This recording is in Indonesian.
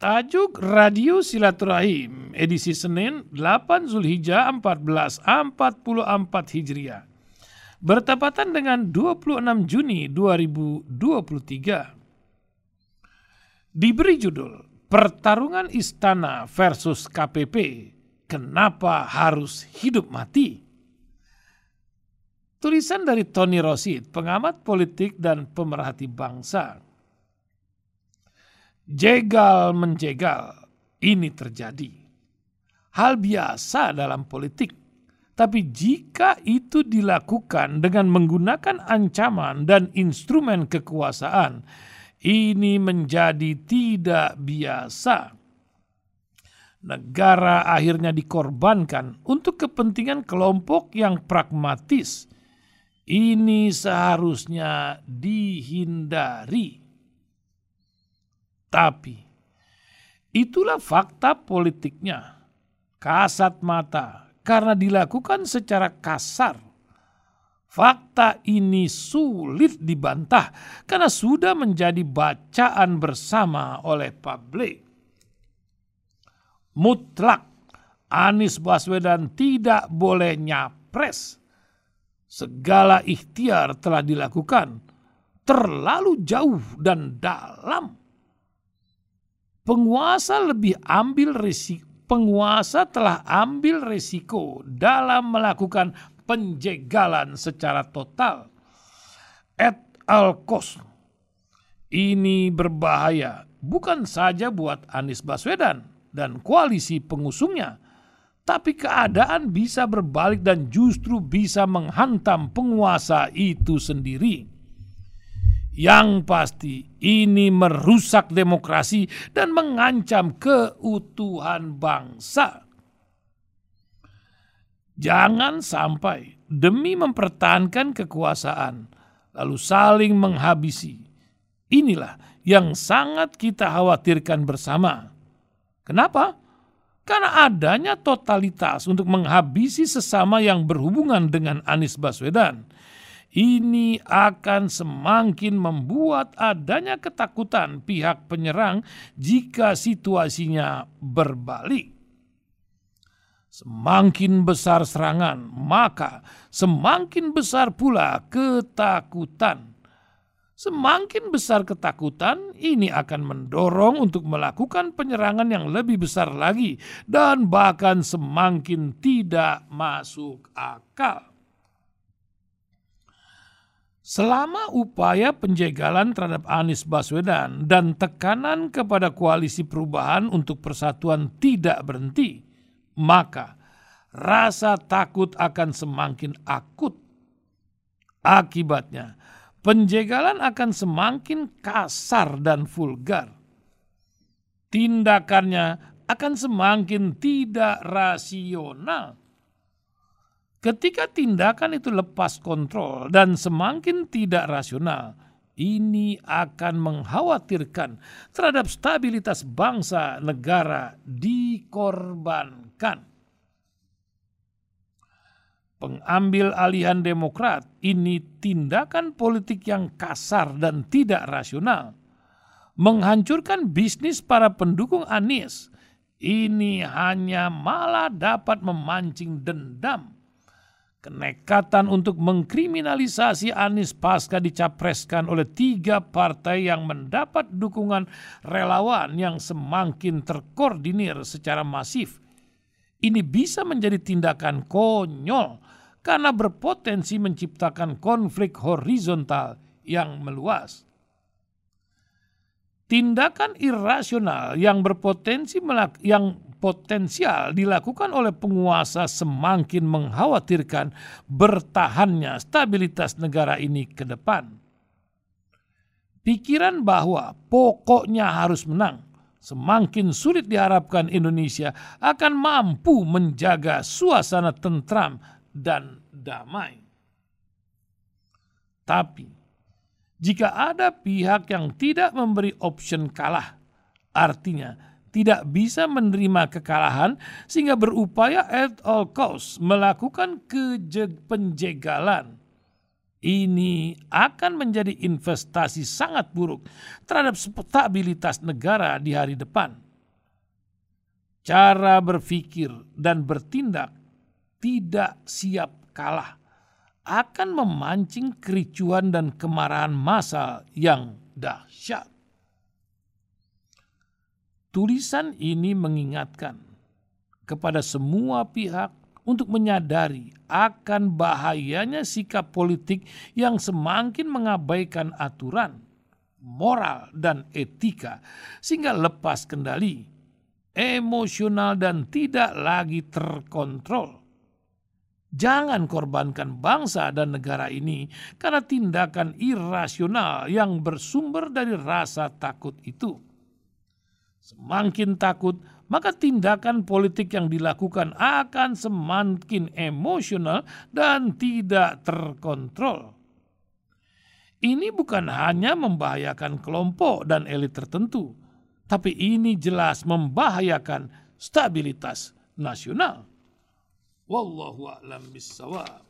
Tajuk Radio Silaturahim edisi Senin 8 Zulhijjah 1444 Hijriah. Bertepatan dengan 26 Juni 2023. Diberi judul Pertarungan Istana versus KPP. Kenapa harus hidup mati? Tulisan dari Tony Rosid, pengamat politik dan pemerhati bangsa jegal menjegal ini terjadi. Hal biasa dalam politik. Tapi jika itu dilakukan dengan menggunakan ancaman dan instrumen kekuasaan, ini menjadi tidak biasa. Negara akhirnya dikorbankan untuk kepentingan kelompok yang pragmatis. Ini seharusnya dihindari. Tapi itulah fakta politiknya. Kasat mata karena dilakukan secara kasar. Fakta ini sulit dibantah karena sudah menjadi bacaan bersama oleh publik. Mutlak Anies Baswedan tidak boleh nyapres. Segala ikhtiar telah dilakukan terlalu jauh dan dalam penguasa lebih ambil risiko penguasa telah ambil risiko dalam melakukan penjegalan secara total at all cost. Ini berbahaya bukan saja buat Anies Baswedan dan koalisi pengusungnya, tapi keadaan bisa berbalik dan justru bisa menghantam penguasa itu sendiri. Yang pasti ini merusak demokrasi dan mengancam keutuhan bangsa. Jangan sampai demi mempertahankan kekuasaan lalu saling menghabisi. Inilah yang sangat kita khawatirkan bersama. Kenapa? Karena adanya totalitas untuk menghabisi sesama yang berhubungan dengan Anies Baswedan ini akan semakin membuat adanya ketakutan pihak penyerang jika situasinya berbalik. Semakin besar serangan, maka semakin besar pula ketakutan. Semakin besar ketakutan, ini akan mendorong untuk melakukan penyerangan yang lebih besar lagi, dan bahkan semakin tidak masuk akal. Selama upaya penjegalan terhadap Anies Baswedan dan tekanan kepada koalisi perubahan untuk persatuan tidak berhenti, maka rasa takut akan semakin akut. Akibatnya, penjegalan akan semakin kasar dan vulgar. Tindakannya akan semakin tidak rasional Ketika tindakan itu lepas kontrol dan semakin tidak rasional, ini akan mengkhawatirkan terhadap stabilitas bangsa negara dikorbankan. Pengambil alihan Demokrat ini tindakan politik yang kasar dan tidak rasional. Menghancurkan bisnis para pendukung Anies ini hanya malah dapat memancing dendam Kenekatan untuk mengkriminalisasi Anies pasca dicapreskan oleh tiga partai yang mendapat dukungan relawan yang semakin terkoordinir secara masif. Ini bisa menjadi tindakan konyol karena berpotensi menciptakan konflik horizontal yang meluas. Tindakan irasional yang berpotensi yang potensial dilakukan oleh penguasa semakin mengkhawatirkan bertahannya stabilitas negara ini ke depan. Pikiran bahwa pokoknya harus menang semakin sulit diharapkan Indonesia akan mampu menjaga suasana tentram dan damai. Tapi, jika ada pihak yang tidak memberi opsi kalah, artinya tidak bisa menerima kekalahan sehingga berupaya at all cost melakukan penjegalan. Ini akan menjadi investasi sangat buruk terhadap stabilitas negara di hari depan. cara berpikir dan bertindak tidak siap kalah akan memancing kericuan dan kemarahan massa yang dahsyat. Tulisan ini mengingatkan kepada semua pihak untuk menyadari akan bahayanya sikap politik yang semakin mengabaikan aturan, moral, dan etika, sehingga lepas kendali, emosional, dan tidak lagi terkontrol. Jangan korbankan bangsa dan negara ini karena tindakan irasional yang bersumber dari rasa takut itu. Semakin takut, maka tindakan politik yang dilakukan akan semakin emosional dan tidak terkontrol. Ini bukan hanya membahayakan kelompok dan elit tertentu, tapi ini jelas membahayakan stabilitas nasional. Wallahu a'lam bissawab.